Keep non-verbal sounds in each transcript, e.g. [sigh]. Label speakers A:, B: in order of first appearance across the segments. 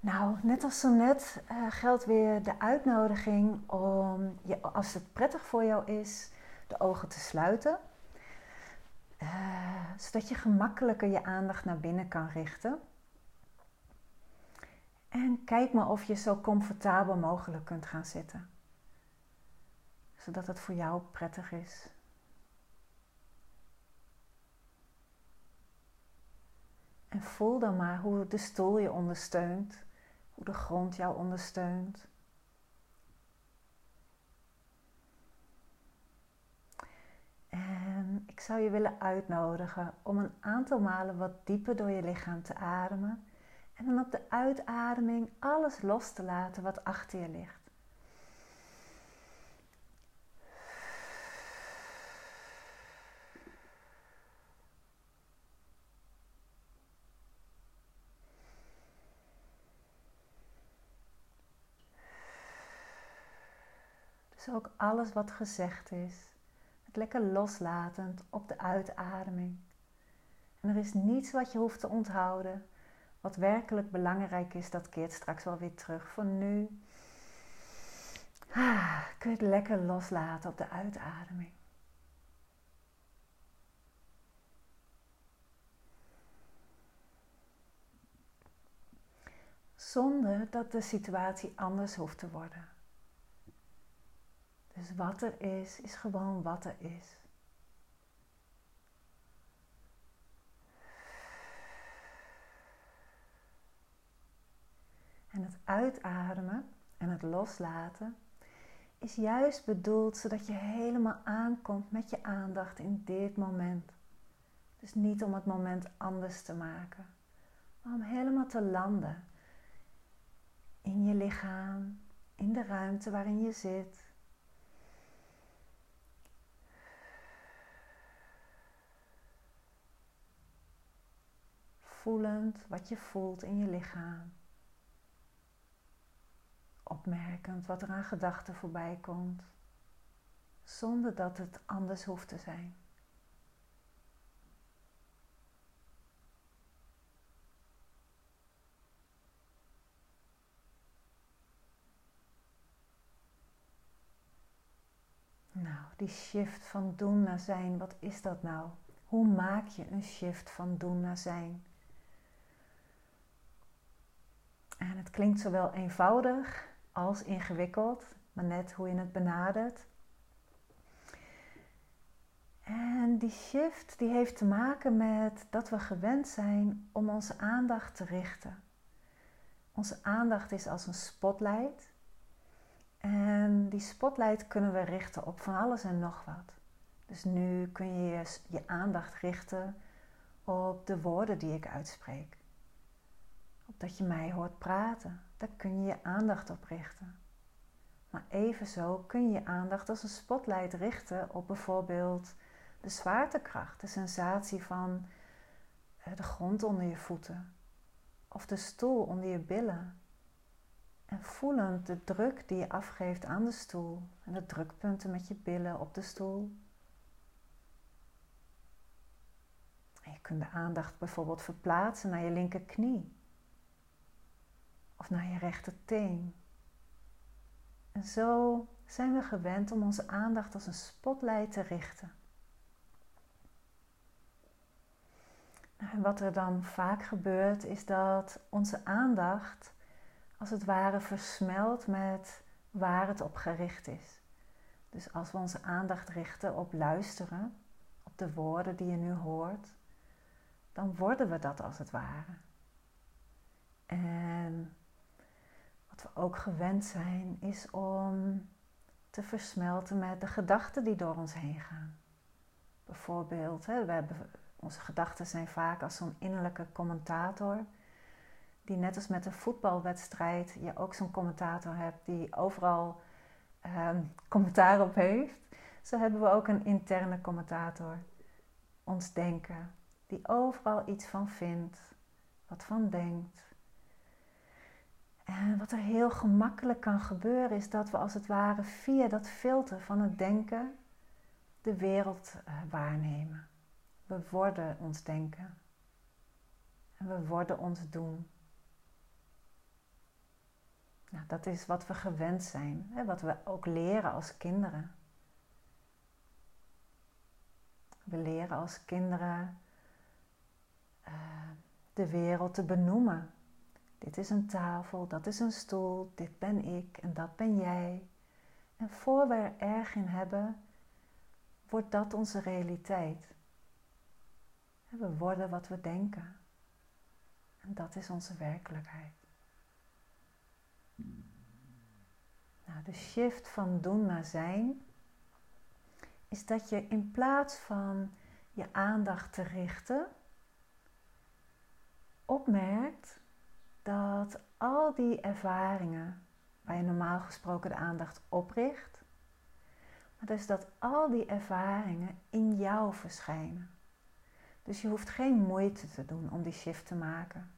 A: Nou, net als zo net uh, geldt weer de uitnodiging om, je, als het prettig voor jou is, de ogen te sluiten. Uh, zodat je gemakkelijker je aandacht naar binnen kan richten. En kijk maar of je zo comfortabel mogelijk kunt gaan zitten. Zodat het voor jou prettig is. En voel dan maar hoe de stoel je ondersteunt, hoe de grond jou ondersteunt. En ik zou je willen uitnodigen om een aantal malen wat dieper door je lichaam te ademen. En dan op de uitademing alles los te laten wat achter je ligt. Ook alles wat gezegd is, het lekker loslatend op de uitademing. En er is niets wat je hoeft te onthouden. Wat werkelijk belangrijk is, dat keert straks wel weer terug. Voor nu ah, kun je het lekker loslaten op de uitademing. Zonder dat de situatie anders hoeft te worden. Dus wat er is, is gewoon wat er is. En het uitademen en het loslaten is juist bedoeld zodat je helemaal aankomt met je aandacht in dit moment. Dus niet om het moment anders te maken, maar om helemaal te landen in je lichaam, in de ruimte waarin je zit. Wat je voelt in je lichaam. Opmerkend wat er aan gedachten voorbij komt, zonder dat het anders hoeft te zijn. Nou, die shift van doen naar zijn, wat is dat nou? Hoe maak je een shift van doen naar zijn? En het klinkt zowel eenvoudig als ingewikkeld, maar net hoe je het benadert. En die shift die heeft te maken met dat we gewend zijn om onze aandacht te richten. Onze aandacht is als een spotlight. En die spotlight kunnen we richten op van alles en nog wat. Dus nu kun je je aandacht richten op de woorden die ik uitspreek dat je mij hoort praten. Daar kun je je aandacht op richten. Maar evenzo kun je je aandacht als een spotlight richten op bijvoorbeeld de zwaartekracht, de sensatie van eh, de grond onder je voeten of de stoel onder je billen. En voelend de druk die je afgeeft aan de stoel en de drukpunten met je billen op de stoel. En je kunt de aandacht bijvoorbeeld verplaatsen naar je linkerknie of naar je rechterteen. En zo zijn we gewend om onze aandacht als een spotlight te richten. Nou, en wat er dan vaak gebeurt, is dat onze aandacht als het ware versmelt met waar het op gericht is. Dus als we onze aandacht richten op luisteren, op de woorden die je nu hoort, dan worden we dat als het ware. En wat we ook gewend zijn, is om te versmelten met de gedachten die door ons heen gaan. Bijvoorbeeld, hè, we hebben, onze gedachten zijn vaak als zo'n innerlijke commentator, die net als met een voetbalwedstrijd je ook zo'n commentator hebt die overal ehm, commentaar op heeft. Zo hebben we ook een interne commentator, ons denken, die overal iets van vindt, wat van denkt. En wat er heel gemakkelijk kan gebeuren is dat we als het ware via dat filter van het denken de wereld uh, waarnemen. We worden ons denken. En we worden ons doen. Nou, dat is wat we gewend zijn, hè, wat we ook leren als kinderen. We leren als kinderen uh, de wereld te benoemen. Dit is een tafel, dat is een stoel, dit ben ik en dat ben jij. En voor we er erg in hebben, wordt dat onze realiteit. We worden wat we denken. En dat is onze werkelijkheid. Nou, de shift van doen naar zijn is dat je in plaats van je aandacht te richten, opmerkt dat al die ervaringen waar je normaal gesproken de aandacht op richt, maar dus dat al die ervaringen in jou verschijnen. Dus je hoeft geen moeite te doen om die shift te maken.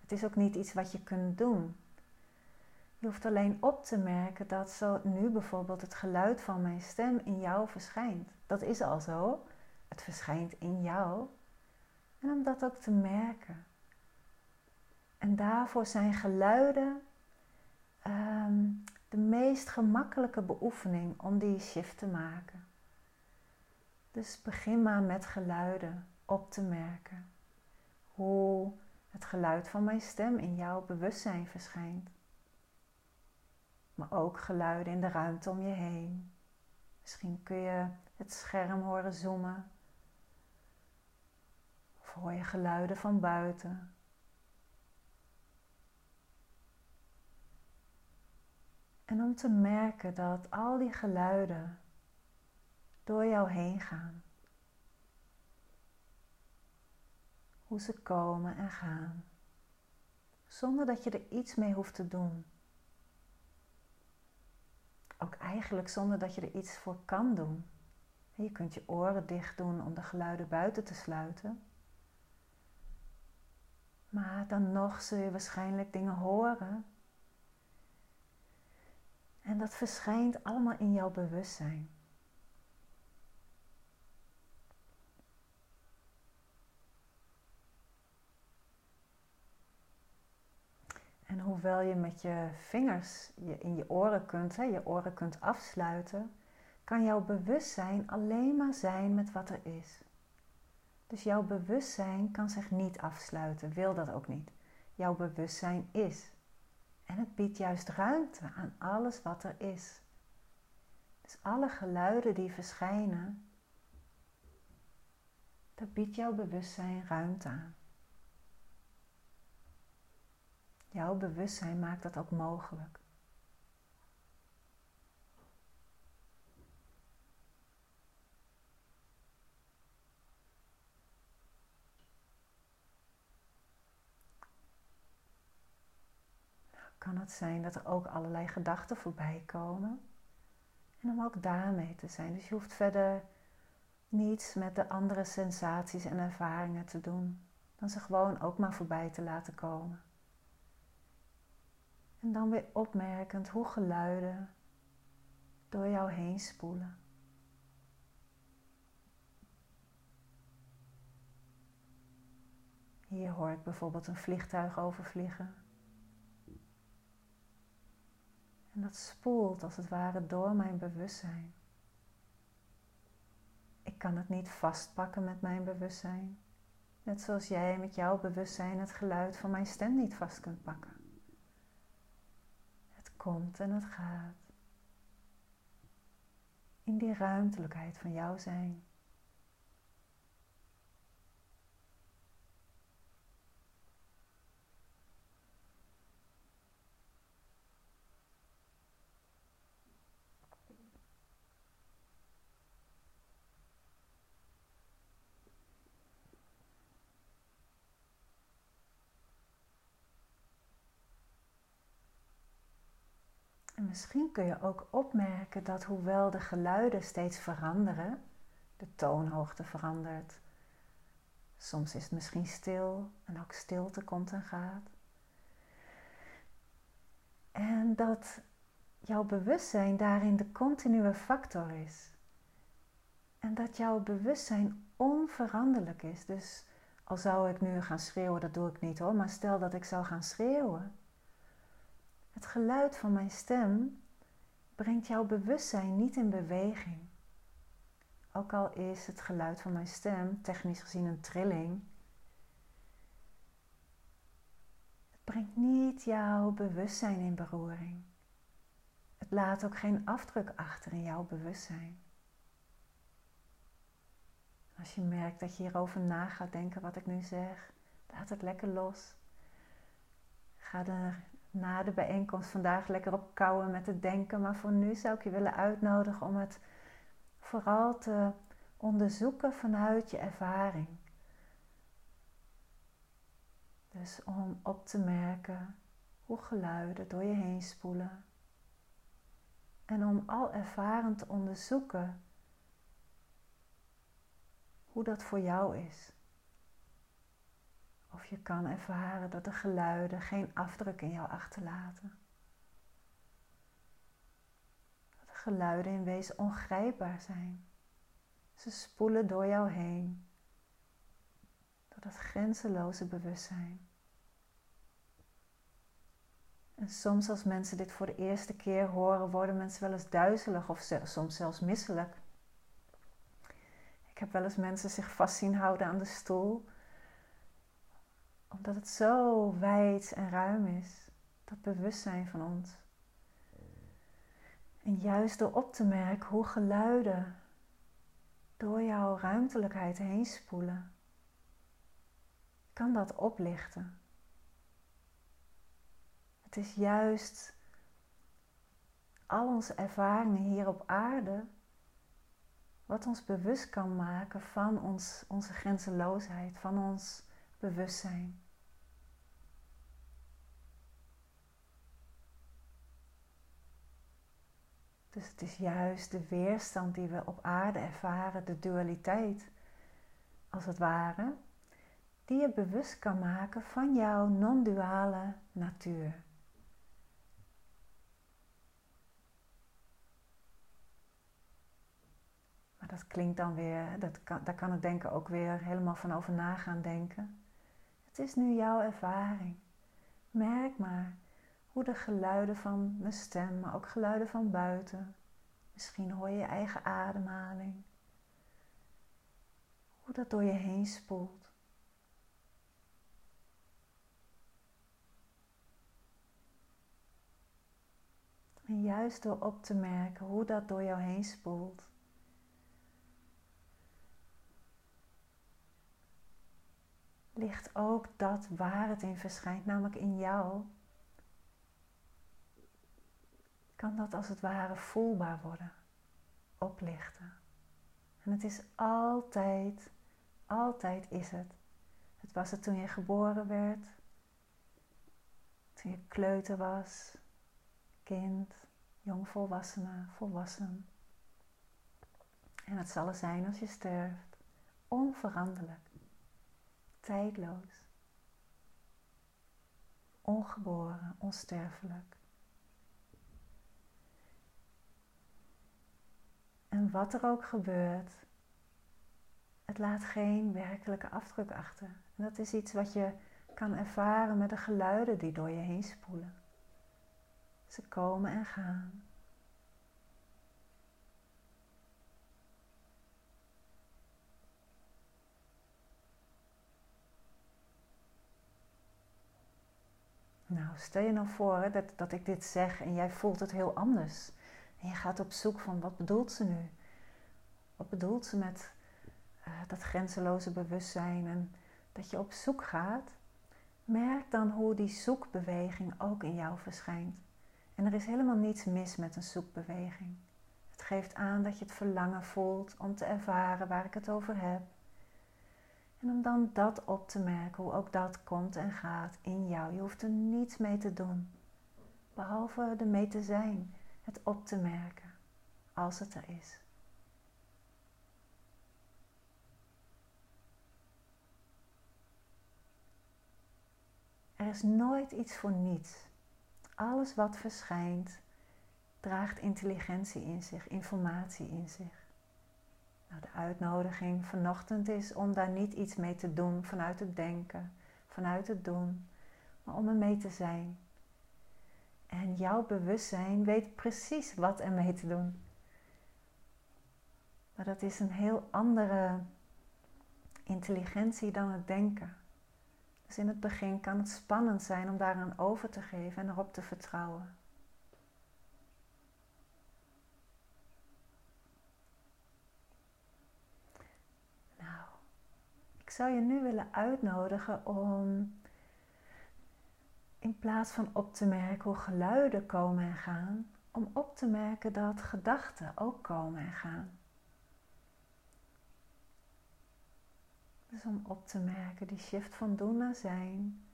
A: Het is ook niet iets wat je kunt doen. Je hoeft alleen op te merken dat zo nu bijvoorbeeld het geluid van mijn stem in jou verschijnt. Dat is al zo. Het verschijnt in jou. En om dat ook te merken. En daarvoor zijn geluiden ehm, de meest gemakkelijke beoefening om die shift te maken. Dus begin maar met geluiden op te merken. Hoe het geluid van mijn stem in jouw bewustzijn verschijnt. Maar ook geluiden in de ruimte om je heen. Misschien kun je het scherm horen zoomen. Of hoor je geluiden van buiten. En om te merken dat al die geluiden door jou heen gaan. Hoe ze komen en gaan. Zonder dat je er iets mee hoeft te doen. Ook eigenlijk zonder dat je er iets voor kan doen. Je kunt je oren dicht doen om de geluiden buiten te sluiten. Maar dan nog zul je waarschijnlijk dingen horen en dat verschijnt allemaal in jouw bewustzijn. En hoewel je met je vingers je in je oren kunt, hè, je oren kunt afsluiten, kan jouw bewustzijn alleen maar zijn met wat er is. Dus jouw bewustzijn kan zich niet afsluiten, wil dat ook niet. Jouw bewustzijn is. En het biedt juist ruimte aan alles wat er is. Dus alle geluiden die verschijnen, daar biedt jouw bewustzijn ruimte aan. Jouw bewustzijn maakt dat ook mogelijk. Kan het zijn dat er ook allerlei gedachten voorbij komen. En om ook daarmee te zijn. Dus je hoeft verder niets met de andere sensaties en ervaringen te doen. Dan ze gewoon ook maar voorbij te laten komen. En dan weer opmerkend hoe geluiden door jou heen spoelen. Hier hoor ik bijvoorbeeld een vliegtuig overvliegen. En dat spoelt als het ware door mijn bewustzijn. Ik kan het niet vastpakken met mijn bewustzijn. Net zoals jij met jouw bewustzijn het geluid van mijn stem niet vast kunt pakken. Het komt en het gaat. In die ruimtelijkheid van jouw zijn. En misschien kun je ook opmerken dat hoewel de geluiden steeds veranderen, de toonhoogte verandert. Soms is het misschien stil en ook stilte komt en gaat. En dat jouw bewustzijn daarin de continue factor is. En dat jouw bewustzijn onveranderlijk is. Dus al zou ik nu gaan schreeuwen, dat doe ik niet hoor, maar stel dat ik zou gaan schreeuwen Het geluid van mijn stem brengt jouw bewustzijn niet in beweging. Ook al is het geluid van mijn stem technisch gezien een trilling, het brengt niet jouw bewustzijn in beroering. Het laat ook geen afdruk achter in jouw bewustzijn. Als je merkt dat je hierover na gaat denken wat ik nu zeg, laat het lekker los. Ga er na de bijeenkomst vandaag lekker op kouwen met het denken, maar voor nu zou ik je willen uitnodigen om het vooral te onderzoeken vanuit je ervaring. Dus om op te merken hoe geluiden door je heen spoelen. En om al ervarend te onderzoeken hoe dat voor jou is. Of je kan ervaren dat de geluiden geen afdruk in jou achterlaten. Dat de geluiden in wezen ongrijpbaar zijn. Ze spoelen door jou heen. Door dat grenzeloze bewustzijn. En soms als mensen dit voor de eerste keer horen, worden mensen wel eens duizelig of soms zelfs misselijk. Ik heb wel eens mensen zich vast zien houden aan de stoel, omdat het zo wijd en ruim is, dat bewustzijn van ons. En juist door op te merken hoe geluiden door jouw ruimtelijkheid heen spoelen, kan dat oplichten. Het is juist al onze ervaringen hier op aarde wat ons bewust kan maken van ons, onze grenzeloosheid, van ons bewustzijn. Dus het is juist de weerstand die we op aarde ervaren, de dualiteit als het ware, die je bewust kan maken van jouw non-duale natuur. Maar dat klinkt dan weer, dat kan, daar kan het denken ook weer helemaal van over na gaan denken. Het is nu jouw ervaring. Merk maar hoe de geluiden van mijn stem, maar ook geluiden van buiten. Misschien hoor je je eigen ademhaling. Hoe dat door je heen spoelt. En juist door op te merken hoe dat door jou heen spoelt, ligt ook dat waar het in verschijnt, namelijk in jou, kan dat als het ware voelbaar worden, oplichten. En het is altijd, altijd is het. Het was het toen je geboren werd, toen je kleuter was, kind, jongvolwassene, volwassen. En het zal er zijn als je sterft, onveranderlijk, tijdloos, ongeboren, onsterfelijk. En wat er ook gebeurt, het laat geen werkelijke afdruk achter. En dat is iets wat je kan ervaren met de geluiden die door je heen spoelen. Ze komen en gaan. Nou, stel je nou voor dat, dat ik dit zeg en jij voelt het heel anders. En je gaat op zoek van wat bedoelt ze nu? Wat bedoelt ze met uh, dat grenzeloze bewustzijn? En dat je op zoek gaat, merk dan hoe die zoekbeweging ook in jou verschijnt. En er is helemaal niets mis met een zoekbeweging. Het geeft aan dat je het verlangen voelt om te ervaren waar ik het over heb. En om dan dat op te merken, hoe ook dat komt en gaat in jou. Je hoeft er niets mee te doen, behalve er mee te zijn het op te merken als het er is. Er is nooit iets voor niets. Alles wat verschijnt draagt intelligentie in zich, informatie in zich. Nou, de uitnodiging vanochtend is om daar niet iets mee te doen vanuit het denken, vanuit het doen, maar om er mee te zijn En jouw bewustzijn weet precies wat ermee te doen. Maar dat is een heel andere intelligentie dan het denken. Dus in het begin kan het spannend zijn om daaraan over te geven en erop te vertrouwen. Nou, ik zou je nu willen uitnodigen om in plaats van op te merken hoe geluiden komen en gaan, om op te merken dat gedachten ook komen en gaan. Dus om op te merken, die shift van doen naar zijn,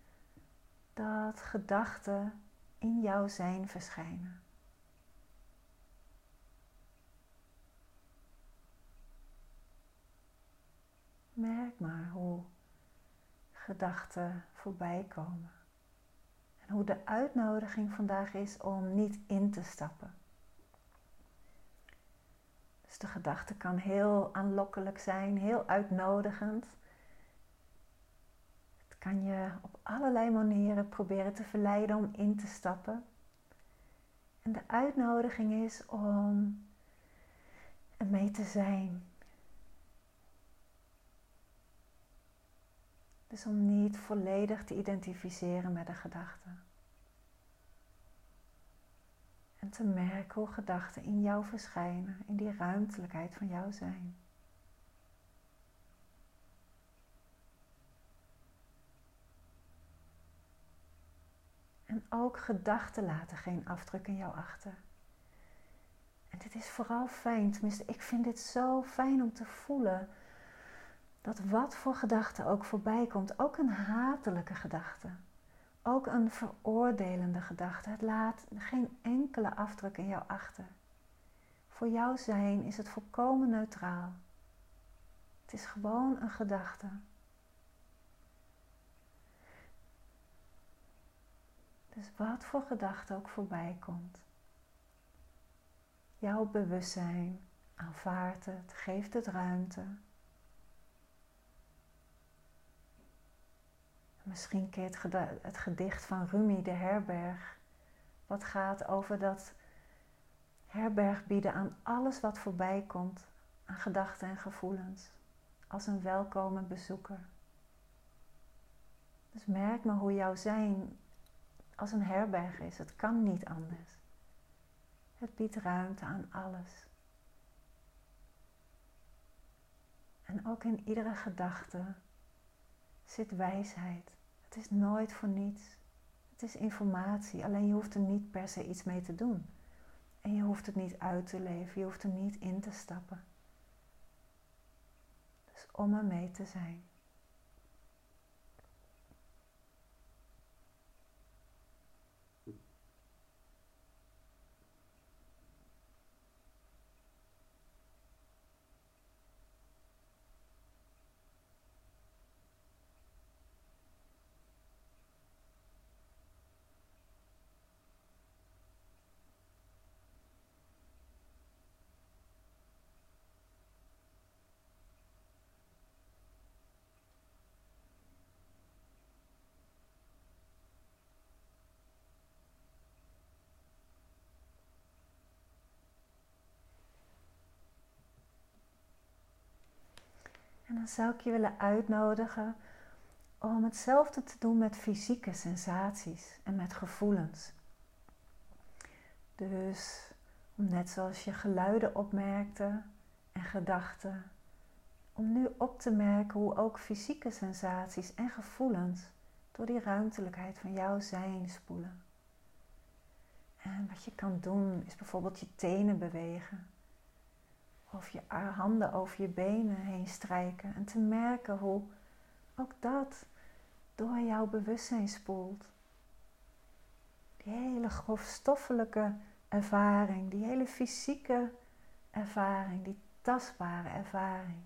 A: dat gedachten in jouw zijn verschijnen. Merk maar hoe gedachten voorbij komen. Hoe de uitnodiging vandaag is om niet in te stappen. Dus de gedachte kan heel aanlokkelijk zijn, heel uitnodigend kan je op allerlei manieren proberen te verleiden om in te stappen. En de uitnodiging is om ermee te zijn. Dus om niet volledig te identificeren met de gedachten. En te merken hoe gedachten in jou verschijnen, in die ruimtelijkheid van jouw zijn. En ook gedachten laten geen afdruk in jou achter. En dit is vooral fijn, tenminste ik vind dit zo fijn om te voelen dat wat voor gedachte ook voorbij komt, ook een hatelijke gedachte, ook een veroordelende gedachte, het laat geen enkele afdruk in jou achter. Voor jouw zijn is het volkomen neutraal. Het is gewoon een gedachte. Dus wat voor gedachte ook voorbij komt. Jouw bewustzijn aanvaardt het, geeft het ruimte. Misschien keert het gedicht van Rumi de Herberg, wat gaat over dat herberg bieden aan alles wat voorbij komt, aan gedachten en gevoelens, als een welkome bezoeker. Dus merk maar hoe jouw zijn als een herberg is. Het kan niet anders. Het biedt ruimte aan alles. En ook in iedere gedachte zit wijsheid. Het is nooit voor niets. Het is informatie, alleen je hoeft er niet per se iets mee te doen. En je hoeft het niet uit te leven, je hoeft er niet in te stappen. Dus om er mee te zijn. En dan zou ik je willen uitnodigen om hetzelfde te doen met fysieke sensaties en met gevoelens. Dus net zoals je geluiden opmerkte en gedachten, om nu op te merken hoe ook fysieke sensaties en gevoelens door die ruimtelijkheid van jouw zijn spoelen. En wat je kan doen is bijvoorbeeld je tenen bewegen of je handen over je benen heen strijken en te merken hoe ook dat door jouw bewustzijn spoelt. Die hele grofstoffelijke ervaring, die hele fysieke ervaring, die tastbare ervaring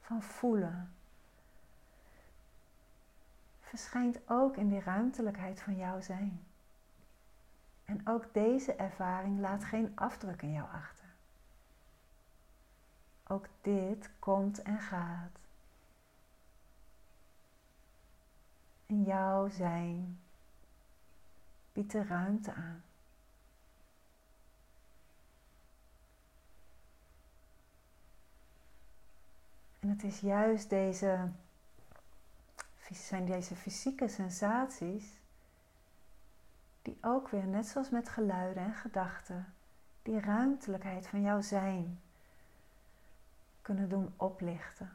A: van voelen, verschijnt ook in die ruimtelijkheid van jouw zijn. En ook deze ervaring laat geen afdruk in jou achter. Ook dit komt en gaat. In jouw zijn. Bied de ruimte aan. En het is juist deze, zijn deze fysieke sensaties die ook weer, net zoals met geluiden en gedachten, die ruimtelijkheid van jouw zijn kunnen doen oplichten.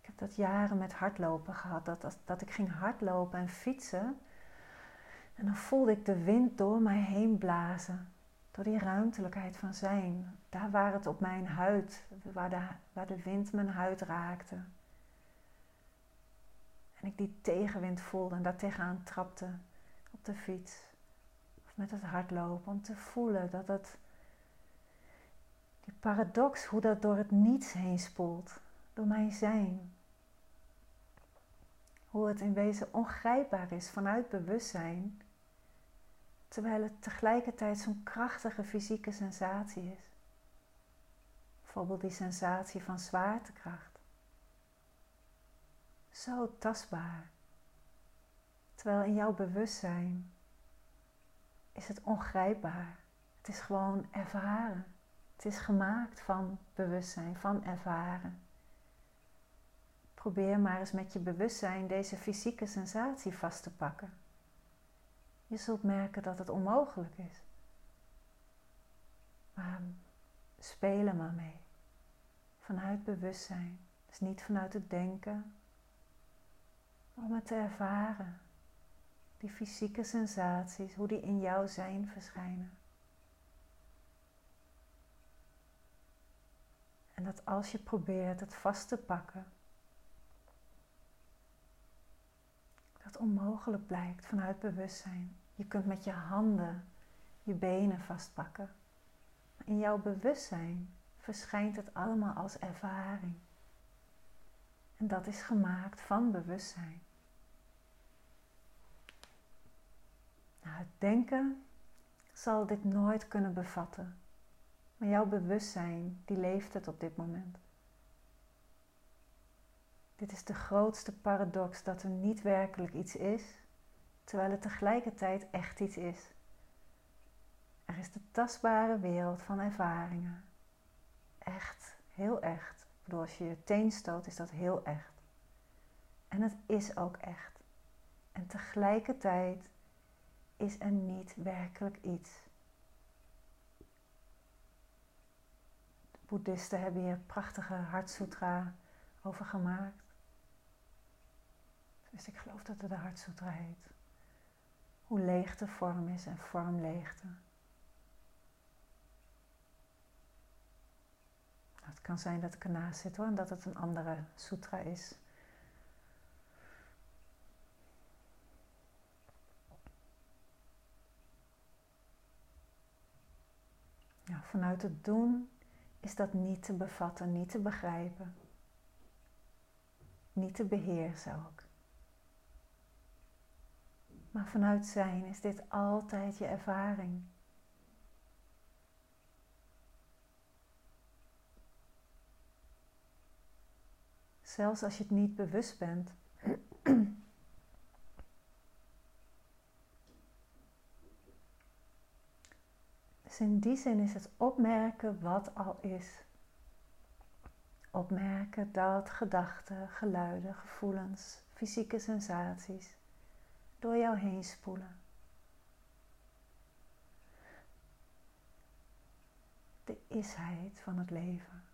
A: Ik heb dat jaren met hardlopen gehad, dat, dat ik ging hardlopen en fietsen. En dan voelde ik de wind door mij heen blazen. Door die ruimtelijkheid van zijn. Daar waar het op mijn huid, waar de, waar de wind mijn huid raakte. En ik die tegenwind voelde en daar tegenaan trapte op de fiets. Met het hardlopen. Om te voelen dat het, die paradox, hoe dat door het niets heen spoelt. Door mijn zijn. Hoe het in wezen ongrijpbaar is vanuit bewustzijn. Terwijl het tegelijkertijd zo'n krachtige fysieke sensatie is. Bijvoorbeeld die sensatie van zwaartekracht zo tastbaar. Terwijl in jouw bewustzijn is het ongrijpbaar. Het is gewoon ervaren. Het is gemaakt van bewustzijn, van ervaren. Probeer maar eens met je bewustzijn deze fysieke sensatie vast te pakken. Je zult merken dat het onmogelijk is. Maar speel er maar mee. Vanuit bewustzijn. Dus niet vanuit het denken, om het te ervaren. Die fysieke sensaties, hoe die in jouw zijn verschijnen. En dat als je probeert het vast te pakken, dat onmogelijk blijkt vanuit bewustzijn. Je kunt met je handen je benen vastpakken. In jouw bewustzijn verschijnt het allemaal als ervaring. En dat is gemaakt van bewustzijn. Nou, het denken zal dit nooit kunnen bevatten. Maar jouw bewustzijn, die leeft het op dit moment. Dit is de grootste paradox dat er niet werkelijk iets is, terwijl het tegelijkertijd echt iets is. Er is de tastbare wereld van ervaringen. Echt, heel echt. Ik bedoel, als je je teen stoot, is dat heel echt. En het is ook echt. En tegelijkertijd is er niet werkelijk iets. De boeddhisten hebben hier prachtige Hartsutra over gemaakt. Dus ik geloof dat het de Hartsutra heet. Hoe leegte vorm is en vorm leegte. Nou, het kan zijn dat ik ernaast zit hoor en dat het een andere sutra is. Nou, vanuit het doen is dat niet te bevatten, niet te begrijpen, niet te beheersen ook. Maar vanuit zijn is dit altijd je ervaring. Zelfs als je het niet bewust bent, [clears throat] Dus in die zin is het opmerken wat al is. Opmerken dat gedachten, geluiden, gevoelens, fysieke sensaties door jou heen spoelen. De isheid van het leven.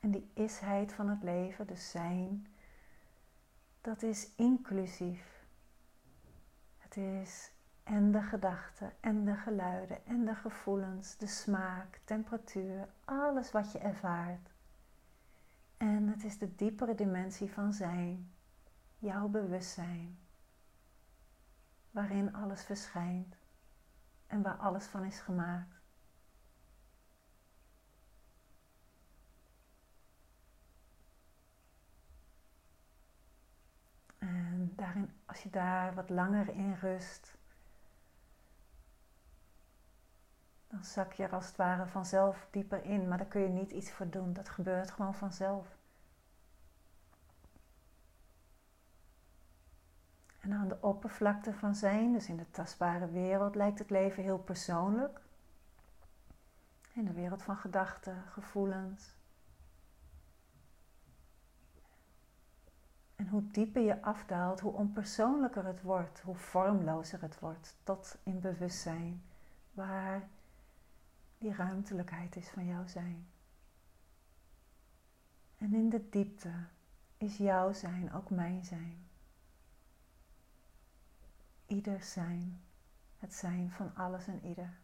A: En die isheid van het leven, dus zijn, dat is inclusief. Het is en de gedachten en de geluiden en de gevoelens, de smaak, temperatuur, alles wat je ervaart. En het is de diepere dimensie van zijn, jouw bewustzijn, waarin alles verschijnt en waar alles van is gemaakt. En daarin, als je daar wat langer in rust, dan zak je er als het ware vanzelf dieper in, maar daar kun je niet iets voor doen. Dat gebeurt gewoon vanzelf. En aan de oppervlakte van zijn, dus in de tastbare wereld, lijkt het leven heel persoonlijk. In de wereld van gedachten, gevoelens. En hoe dieper je afdaalt, hoe onpersoonlijker het wordt, hoe vormlozer het wordt, tot in bewustzijn, waar die ruimtelijkheid is van jouw zijn. En in de diepte is jouw zijn ook mijn zijn. Ieder zijn, het zijn van alles en ieder.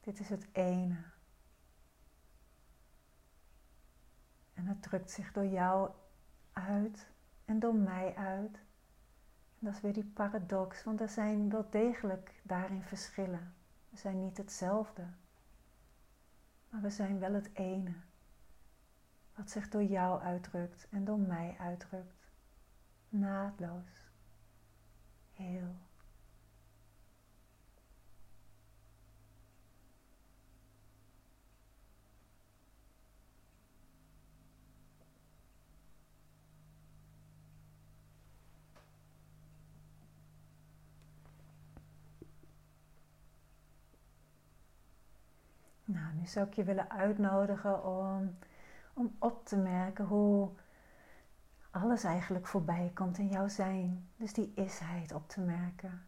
A: Dit is het ene. En het drukt zich door jou uit en door mij uit. En dat is weer die paradox, want er zijn wel degelijk daarin verschillen. We zijn niet hetzelfde, maar we zijn wel het ene. Wat zich door jou uitdrukt en door mij uitdrukt. Naadloos. Heel. Nou, nu zou ik je willen uitnodigen om, om op te merken hoe alles eigenlijk voorbij komt in jouw zijn. Dus die isheid op te merken.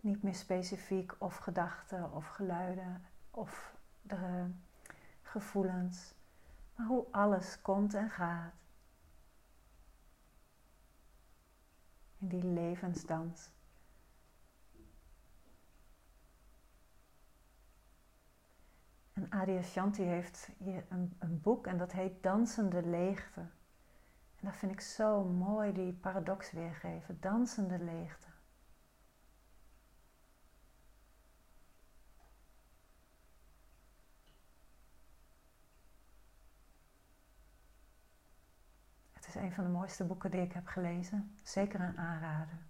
A: Niet meer specifiek of gedachten of geluiden of de gevoelens, maar hoe alles komt en gaat. In die levensdans. En Adyashanti heeft hier een, een boek en dat heet Dansende Leegte. En dat vind ik zo mooi, die paradox weergeven. Dansende leegte. Het is een van de mooiste boeken die ik heb gelezen. Zeker een aanrader.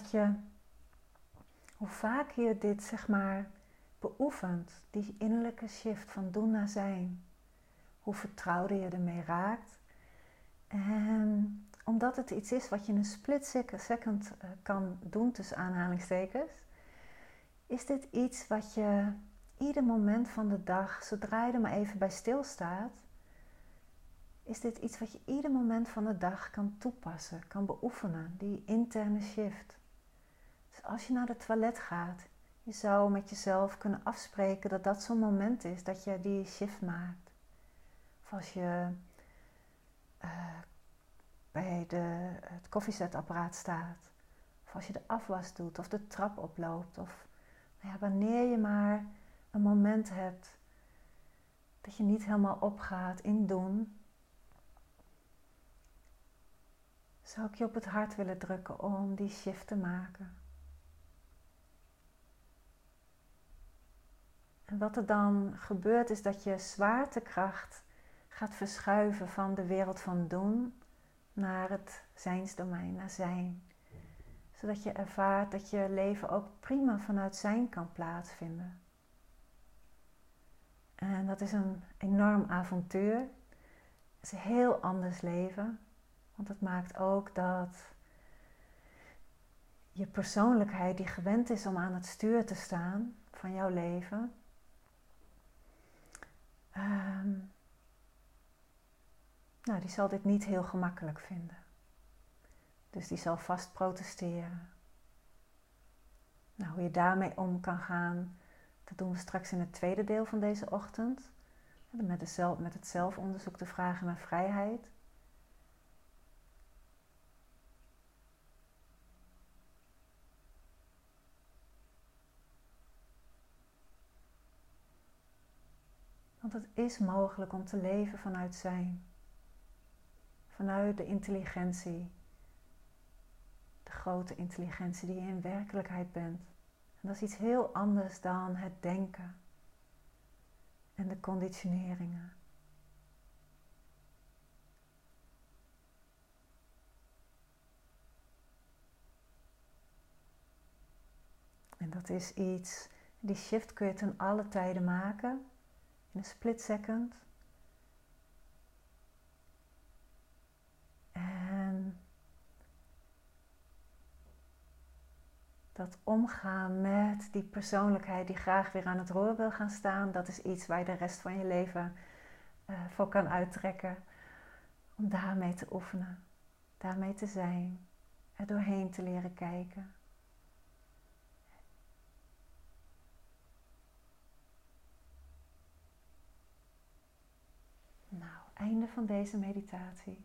A: Wat je, hoe vaak je dit zeg maar beoefent, die innerlijke shift van doen naar zijn, hoe vertrouwder je ermee raakt. En omdat het iets is wat je in een split second eh, kan doen, tussen aanhalingstekens, is dit iets wat je ieder moment van de dag, zodra je er maar even bij stilstaat, is dit iets wat je ieder moment van de dag kan toepassen, kan beoefenen, die interne shift. Dus als je naar het toilet gaat, je zou met jezelf kunnen afspreken dat dat zo'n moment is dat je die shift maakt. Of als je uh, bij de, het koffiezetapparaat staat, of als je de afwas doet of de trap oploopt, of nou ja, wanneer je maar een moment hebt dat je niet helemaal opgaat in doen, zou ik je op het hart willen drukken om die shift te maken. En wat er dan gebeurt is dat je zwaartekracht gaat verschuiven van de wereld van doen naar het zijnsdomein, naar zijn. Zodat je ervaart dat je leven ook prima vanuit zijn kan plaatsvinden. En dat is een enorm avontuur. Het is een heel anders leven. Want het maakt ook dat je persoonlijkheid, die gewend is om aan het stuur te staan van jouw leven, ehm, nou, die zal dit niet heel gemakkelijk vinden. Dus die zal vast protesteren. Nou, hoe je daarmee om kan gaan, dat doen we straks in het tweede deel van deze ochtend. Met, het zelfonderzoek de vragen naar vrijheid. Het is mogelijk om te leven vanuit zijn. Vanuit de intelligentie. De grote intelligentie die je in werkelijkheid bent. En dat is iets heel anders dan het denken en de conditioneringen. En dat is iets, die shift kun je ten alle tijden maken, in een split second. En dat omgaan met die persoonlijkheid die graag weer aan het roer wil gaan staan, dat is iets waar je de rest van je leven uh, voor kan uittrekken. Om daarmee te oefenen, daarmee te zijn, er doorheen te leren kijken. Nou, einde van deze meditatie.